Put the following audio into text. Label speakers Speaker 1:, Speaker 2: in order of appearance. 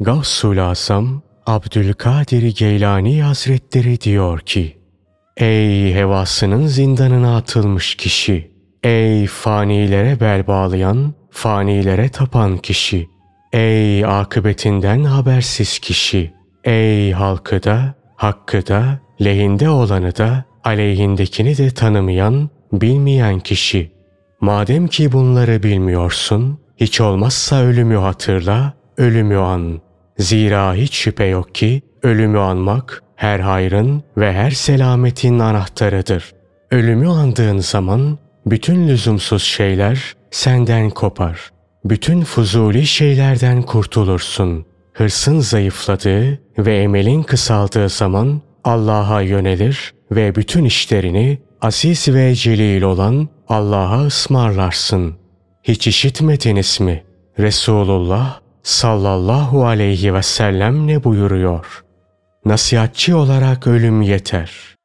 Speaker 1: Gavsul Asam Abdülkadir Geylani Hazretleri diyor ki, Ey hevasının zindanına atılmış kişi! Ey fanilere bel bağlayan, fanilere tapan kişi! Ey akıbetinden habersiz kişi! Ey halkı da, hakkı da, lehinde olanı da, aleyhindekini de tanımayan, bilmeyen kişi! Madem ki bunları bilmiyorsun, hiç olmazsa ölümü hatırla, ölümü an. Zira hiç şüphe yok ki ölümü anmak her hayrın ve her selametin anahtarıdır. Ölümü andığın zaman bütün lüzumsuz şeyler senden kopar. Bütün fuzuli şeylerden kurtulursun. Hırsın zayıfladığı ve emelin kısaldığı zaman Allah'a yönelir ve bütün işlerini aziz ve celil olan Allah'a ısmarlarsın. Hiç işitmediniz mi? Resulullah sallallahu aleyhi ve sellem ne buyuruyor? Nasihatçi olarak ölüm yeter.''